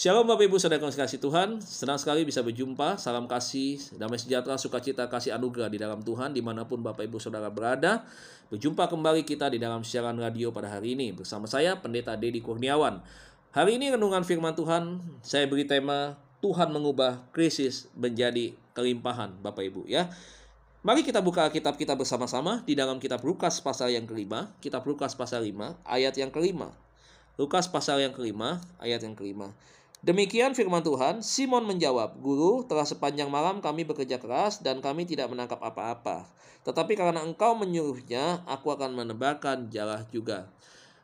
Shalom Bapak Ibu Saudara kasih Tuhan, senang sekali bisa berjumpa. Salam kasih, damai sejahtera, sukacita, kasih anugerah di dalam Tuhan di mana pun Bapak Ibu Saudara berada. Berjumpa kembali kita di dalam siaran radio pada hari ini bersama saya Pendeta Dedi Kurniawan. Hari ini renungan firman Tuhan, saya beri tema Tuhan mengubah krisis menjadi kelimpahan Bapak Ibu ya. Mari kita buka kitab kita bersama-sama di dalam kitab Lukas pasal yang kelima, kitab Lukas pasal 5 ayat yang kelima. Lukas pasal yang kelima ayat yang kelima. Demikian firman Tuhan, Simon menjawab, Guru, telah sepanjang malam kami bekerja keras dan kami tidak menangkap apa-apa. Tetapi karena engkau menyuruhnya, aku akan menebarkan jala juga.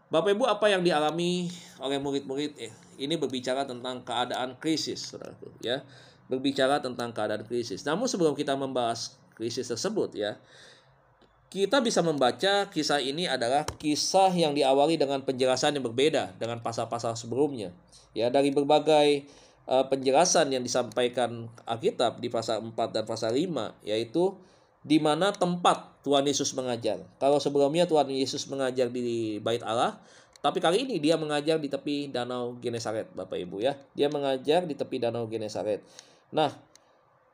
Bapak Ibu, apa yang dialami oleh murid-murid eh, ini berbicara tentang keadaan krisis, ya. Berbicara tentang keadaan krisis. Namun sebelum kita membahas krisis tersebut, ya, kita bisa membaca kisah ini adalah kisah yang diawali dengan penjelasan yang berbeda dengan pasal-pasal sebelumnya ya dari berbagai uh, penjelasan yang disampaikan Alkitab di pasal 4 dan pasal 5 yaitu di mana tempat Tuhan Yesus mengajar. Kalau sebelumnya Tuhan Yesus mengajar di Bait Allah, tapi kali ini dia mengajar di tepi Danau Genesaret, Bapak Ibu ya. Dia mengajar di tepi Danau Genesaret. Nah,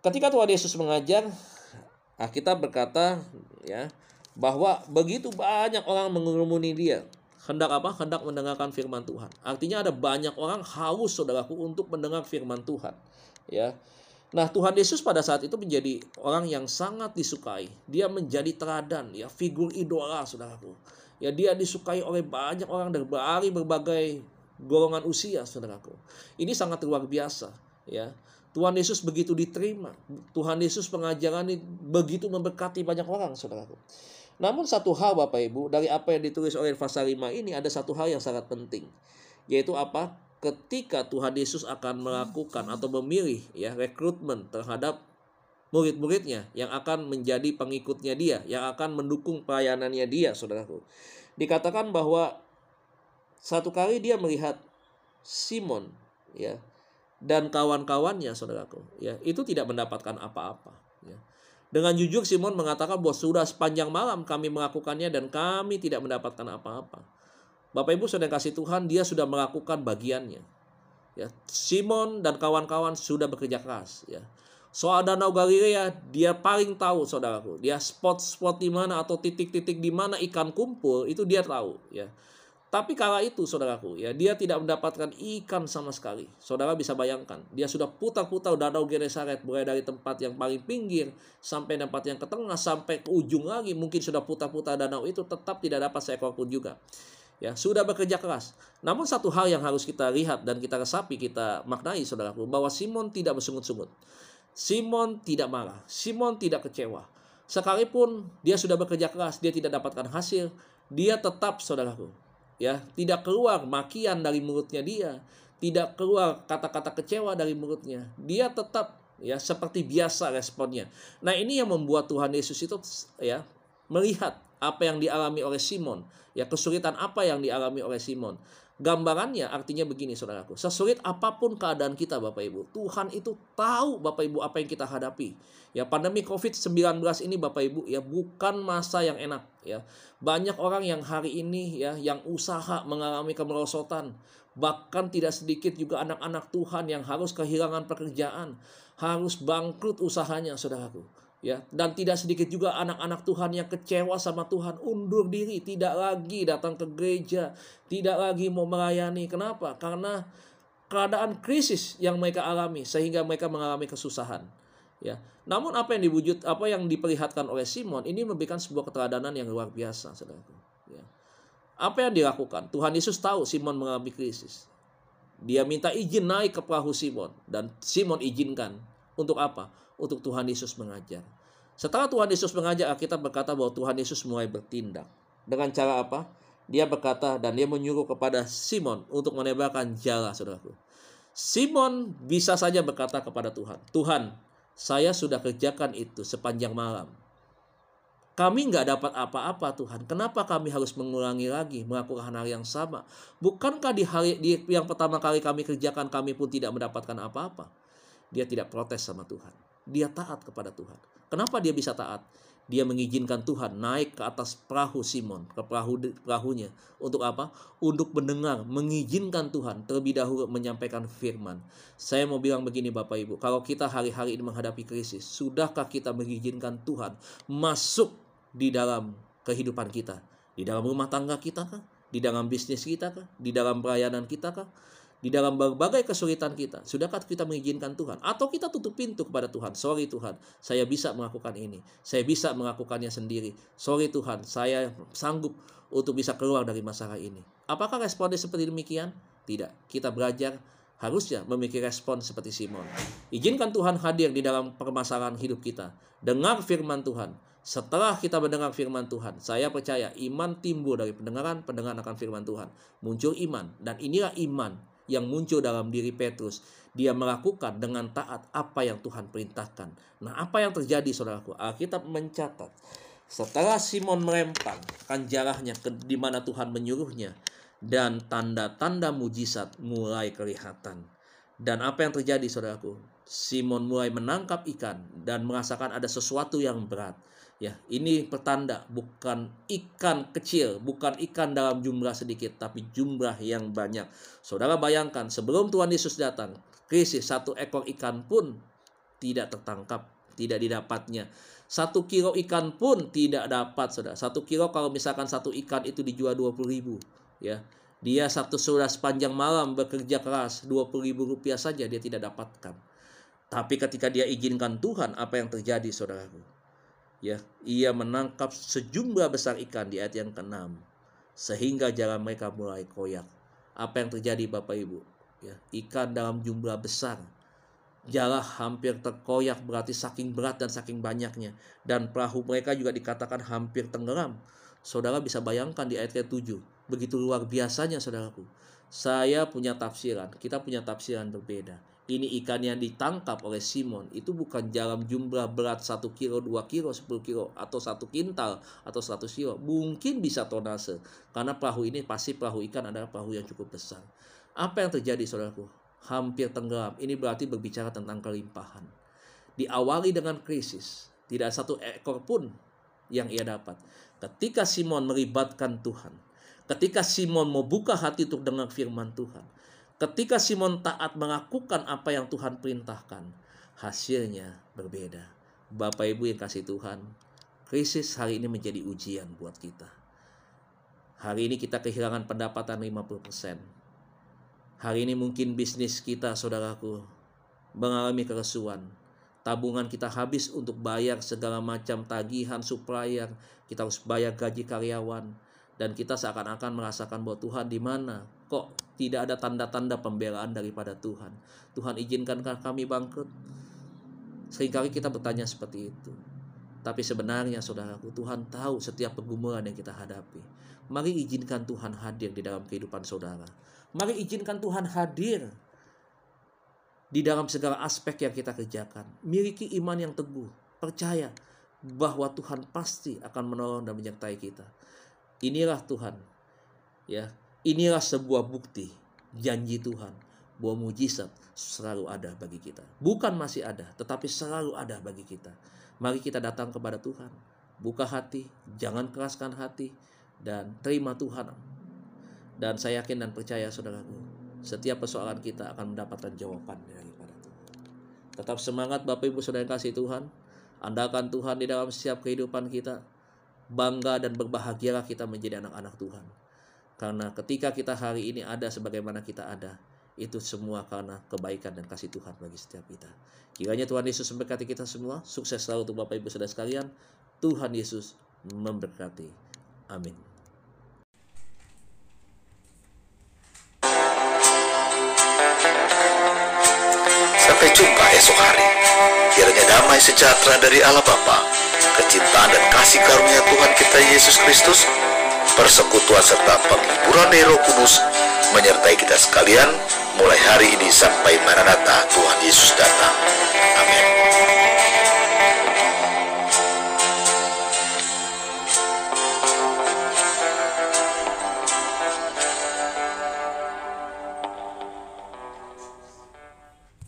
ketika Tuhan Yesus mengajar, kita berkata ya bahwa begitu banyak orang mengurumuni dia hendak apa? Hendak mendengarkan firman Tuhan. Artinya ada banyak orang haus saudaraku untuk mendengar firman Tuhan. Ya. Nah, Tuhan Yesus pada saat itu menjadi orang yang sangat disukai. Dia menjadi teladan, ya, figur idola, saudaraku. Ya, dia disukai oleh banyak orang dari berbagai golongan usia, saudaraku. Ini sangat luar biasa, ya. Tuhan Yesus begitu diterima. Tuhan Yesus pengajaran ini begitu memberkati banyak orang, saudaraku. Namun satu hal Bapak Ibu, dari apa yang ditulis oleh pasal 5 ini ada satu hal yang sangat penting. Yaitu apa? Ketika Tuhan Yesus akan melakukan atau memilih ya rekrutmen terhadap murid-muridnya yang akan menjadi pengikutnya dia, yang akan mendukung pelayanannya dia, saudaraku. Dikatakan bahwa satu kali dia melihat Simon ya dan kawan-kawannya saudaraku ya itu tidak mendapatkan apa-apa ya dengan jujur Simon mengatakan bahwa sudah sepanjang malam kami melakukannya dan kami tidak mendapatkan apa-apa. Bapak Ibu sudah kasih Tuhan, dia sudah melakukan bagiannya. Ya, Simon dan kawan-kawan sudah bekerja keras. Ya. Soal Danau Galilea, dia paling tahu, saudaraku. Dia spot-spot di mana atau titik-titik di mana ikan kumpul itu dia tahu. Ya. Tapi kala itu saudaraku ya dia tidak mendapatkan ikan sama sekali. Saudara bisa bayangkan dia sudah putar-putar danau Genesaret mulai dari tempat yang paling pinggir sampai tempat yang ke tengah sampai ke ujung lagi mungkin sudah putar-putar danau itu tetap tidak dapat seekor pun juga. Ya, sudah bekerja keras. Namun satu hal yang harus kita lihat dan kita resapi, kita maknai saudaraku bahwa Simon tidak bersungut-sungut. Simon tidak marah, Simon tidak kecewa. Sekalipun dia sudah bekerja keras, dia tidak dapatkan hasil, dia tetap saudaraku ya. Tidak keluar makian dari mulutnya dia. Tidak keluar kata-kata kecewa dari mulutnya. Dia tetap ya seperti biasa responnya. Nah ini yang membuat Tuhan Yesus itu ya melihat apa yang dialami oleh Simon. Ya kesulitan apa yang dialami oleh Simon Gambarannya artinya begini saudaraku. Sesulit apa pun keadaan kita Bapak Ibu. Tuhan itu tahu Bapak Ibu apa yang kita hadapi. Ya pandemi COVID-19 ini Bapak Ibu ya bukan masa yang enak ya. Banyak orang yang hari ini ya yang usaha mengalami kemerosotan. Bahkan tidak sedikit juga anak-anak Tuhan yang harus kehilangan pekerjaan. Harus bangkrut usahanya saudaraku ya dan tidak sedikit juga anak-anak Tuhan yang kecewa sama Tuhan. Undur diri tidak lagi datang ke gereja tidak lagi mau melayani. Kenapa? Karena keadaan krisis yang mereka alami sehingga mereka mengalami kesusahan. Ya namun apa yang diwujud apa yang diperlihatkan oleh Simon ini memberikan sebuah keteladanan yang luar biasa saudaraku. Ya apa yang dilakukan? Tuhan Yesus tahu Simon mengalami krisis. Dia minta izin naik ke perahu Simon dan Simon izinkan. Untuk apa? Untuk Tuhan Yesus mengajar. Setelah Tuhan Yesus mengajar, kita berkata bahwa Tuhan Yesus mulai bertindak. Dengan cara apa? Dia berkata dan dia menyuruh kepada Simon untuk menembakkan jala, saudaraku. Simon bisa saja berkata kepada Tuhan, Tuhan, saya sudah kerjakan itu sepanjang malam. Kami nggak dapat apa-apa Tuhan. Kenapa kami harus mengulangi lagi melakukan hal yang sama? Bukankah di hari di yang pertama kali kami kerjakan kami pun tidak mendapatkan apa-apa? Dia tidak protes sama Tuhan dia taat kepada Tuhan. Kenapa dia bisa taat? dia mengizinkan Tuhan naik ke atas perahu Simon, ke perahu perahunya. Untuk apa? Untuk mendengar, mengizinkan Tuhan terlebih dahulu menyampaikan firman. Saya mau bilang begini Bapak Ibu, kalau kita hari-hari ini menghadapi krisis, sudahkah kita mengizinkan Tuhan masuk di dalam kehidupan kita? Di dalam rumah tangga kita kah? Di dalam bisnis kita kah? Di dalam pelayanan kita kah? Di dalam berbagai kesulitan kita. Sudahkah kita mengizinkan Tuhan? Atau kita tutup pintu kepada Tuhan? Sorry Tuhan, saya bisa melakukan ini. Saya bisa melakukannya sendiri. Sorry Tuhan, saya sanggup untuk bisa keluar dari masalah ini. Apakah responnya seperti demikian? Tidak. Kita belajar harusnya memiliki respon seperti Simon. Izinkan Tuhan hadir di dalam permasalahan hidup kita. Dengar firman Tuhan. Setelah kita mendengar firman Tuhan, saya percaya iman timbul dari pendengaran, pendengaran akan firman Tuhan. Muncul iman, dan inilah iman yang muncul dalam diri Petrus. Dia melakukan dengan taat apa yang Tuhan perintahkan. Nah, apa yang terjadi saudaraku? Alkitab mencatat setelah Simon melempar kan jarahnya ke di mana Tuhan menyuruhnya dan tanda-tanda mujizat mulai kelihatan. Dan apa yang terjadi saudaraku? Simon mulai menangkap ikan dan merasakan ada sesuatu yang berat. Ya, ini pertanda bukan ikan kecil, bukan ikan dalam jumlah sedikit, tapi jumlah yang banyak. Saudara bayangkan, sebelum Tuhan Yesus datang, krisis satu ekor ikan pun tidak tertangkap, tidak didapatnya. Satu kilo ikan pun tidak dapat, saudara. Satu kilo kalau misalkan satu ikan itu dijual 20 ribu, ya. Dia satu sudah sepanjang malam bekerja keras, 20 ribu rupiah saja dia tidak dapatkan. Tapi ketika dia izinkan Tuhan, apa yang terjadi, saudaraku? Ya ia menangkap sejumlah besar ikan di ayat yang ke-6 sehingga jalan mereka mulai koyak. Apa yang terjadi Bapak Ibu? Ya ikan dalam jumlah besar jala hampir terkoyak berarti saking berat dan saking banyaknya. Dan perahu mereka juga dikatakan hampir tenggelam. Saudara bisa bayangkan di ayat ke-7 begitu luar biasanya saudaraku saya punya tafsiran kita punya tafsiran berbeda ini ikan yang ditangkap oleh Simon itu bukan dalam jumlah berat 1 kilo, 2 kilo, 10 kilo, atau satu kintal, atau 100 kilo. Mungkin bisa tonase. Karena perahu ini pasti perahu ikan adalah perahu yang cukup besar. Apa yang terjadi saudaraku? Hampir tenggelam. Ini berarti berbicara tentang kelimpahan. Diawali dengan krisis. Tidak satu ekor pun yang ia dapat. Ketika Simon melibatkan Tuhan. Ketika Simon mau buka hati untuk dengar firman Tuhan Ketika Simon taat melakukan apa yang Tuhan perintahkan, hasilnya berbeda. Bapak Ibu yang kasih Tuhan, krisis hari ini menjadi ujian buat kita. Hari ini kita kehilangan pendapatan 50%. Hari ini mungkin bisnis kita, saudaraku, mengalami keresuan. Tabungan kita habis untuk bayar segala macam tagihan supplier. Kita harus bayar gaji karyawan. Dan kita seakan-akan merasakan bahwa Tuhan di mana kok tidak ada tanda-tanda pembelaan daripada Tuhan. Tuhan izinkankah kami bangkrut? Seringkali kita bertanya seperti itu. Tapi sebenarnya saudaraku, Tuhan tahu setiap pergumulan yang kita hadapi. Mari izinkan Tuhan hadir di dalam kehidupan saudara. Mari izinkan Tuhan hadir di dalam segala aspek yang kita kerjakan. Miliki iman yang teguh. Percaya bahwa Tuhan pasti akan menolong dan menyertai kita. Inilah Tuhan. Ya, Inilah sebuah bukti janji Tuhan bahwa mujizat selalu ada bagi kita. Bukan masih ada, tetapi selalu ada bagi kita. Mari kita datang kepada Tuhan. Buka hati, jangan keraskan hati, dan terima Tuhan. Dan saya yakin dan percaya saudaraku, setiap persoalan kita akan mendapatkan jawaban daripada Tuhan. Tetap semangat Bapak Ibu Saudara kasih Tuhan. Andalkan Tuhan di dalam setiap kehidupan kita. Bangga dan berbahagialah kita menjadi anak-anak Tuhan karena ketika kita hari ini ada sebagaimana kita ada, itu semua karena kebaikan dan kasih Tuhan bagi setiap kita. Kiranya Tuhan Yesus memberkati kita semua. Sukses selalu untuk Bapak Ibu Saudara sekalian. Tuhan Yesus memberkati. Amin. Esok hari. Kiranya damai sejahtera dari Allah Bapa, kecintaan dan kasih karunia Tuhan kita Yesus Kristus, persekutuan serta penghiburan Nero Kudus menyertai kita sekalian mulai hari ini sampai Maranatha Tuhan Yesus datang.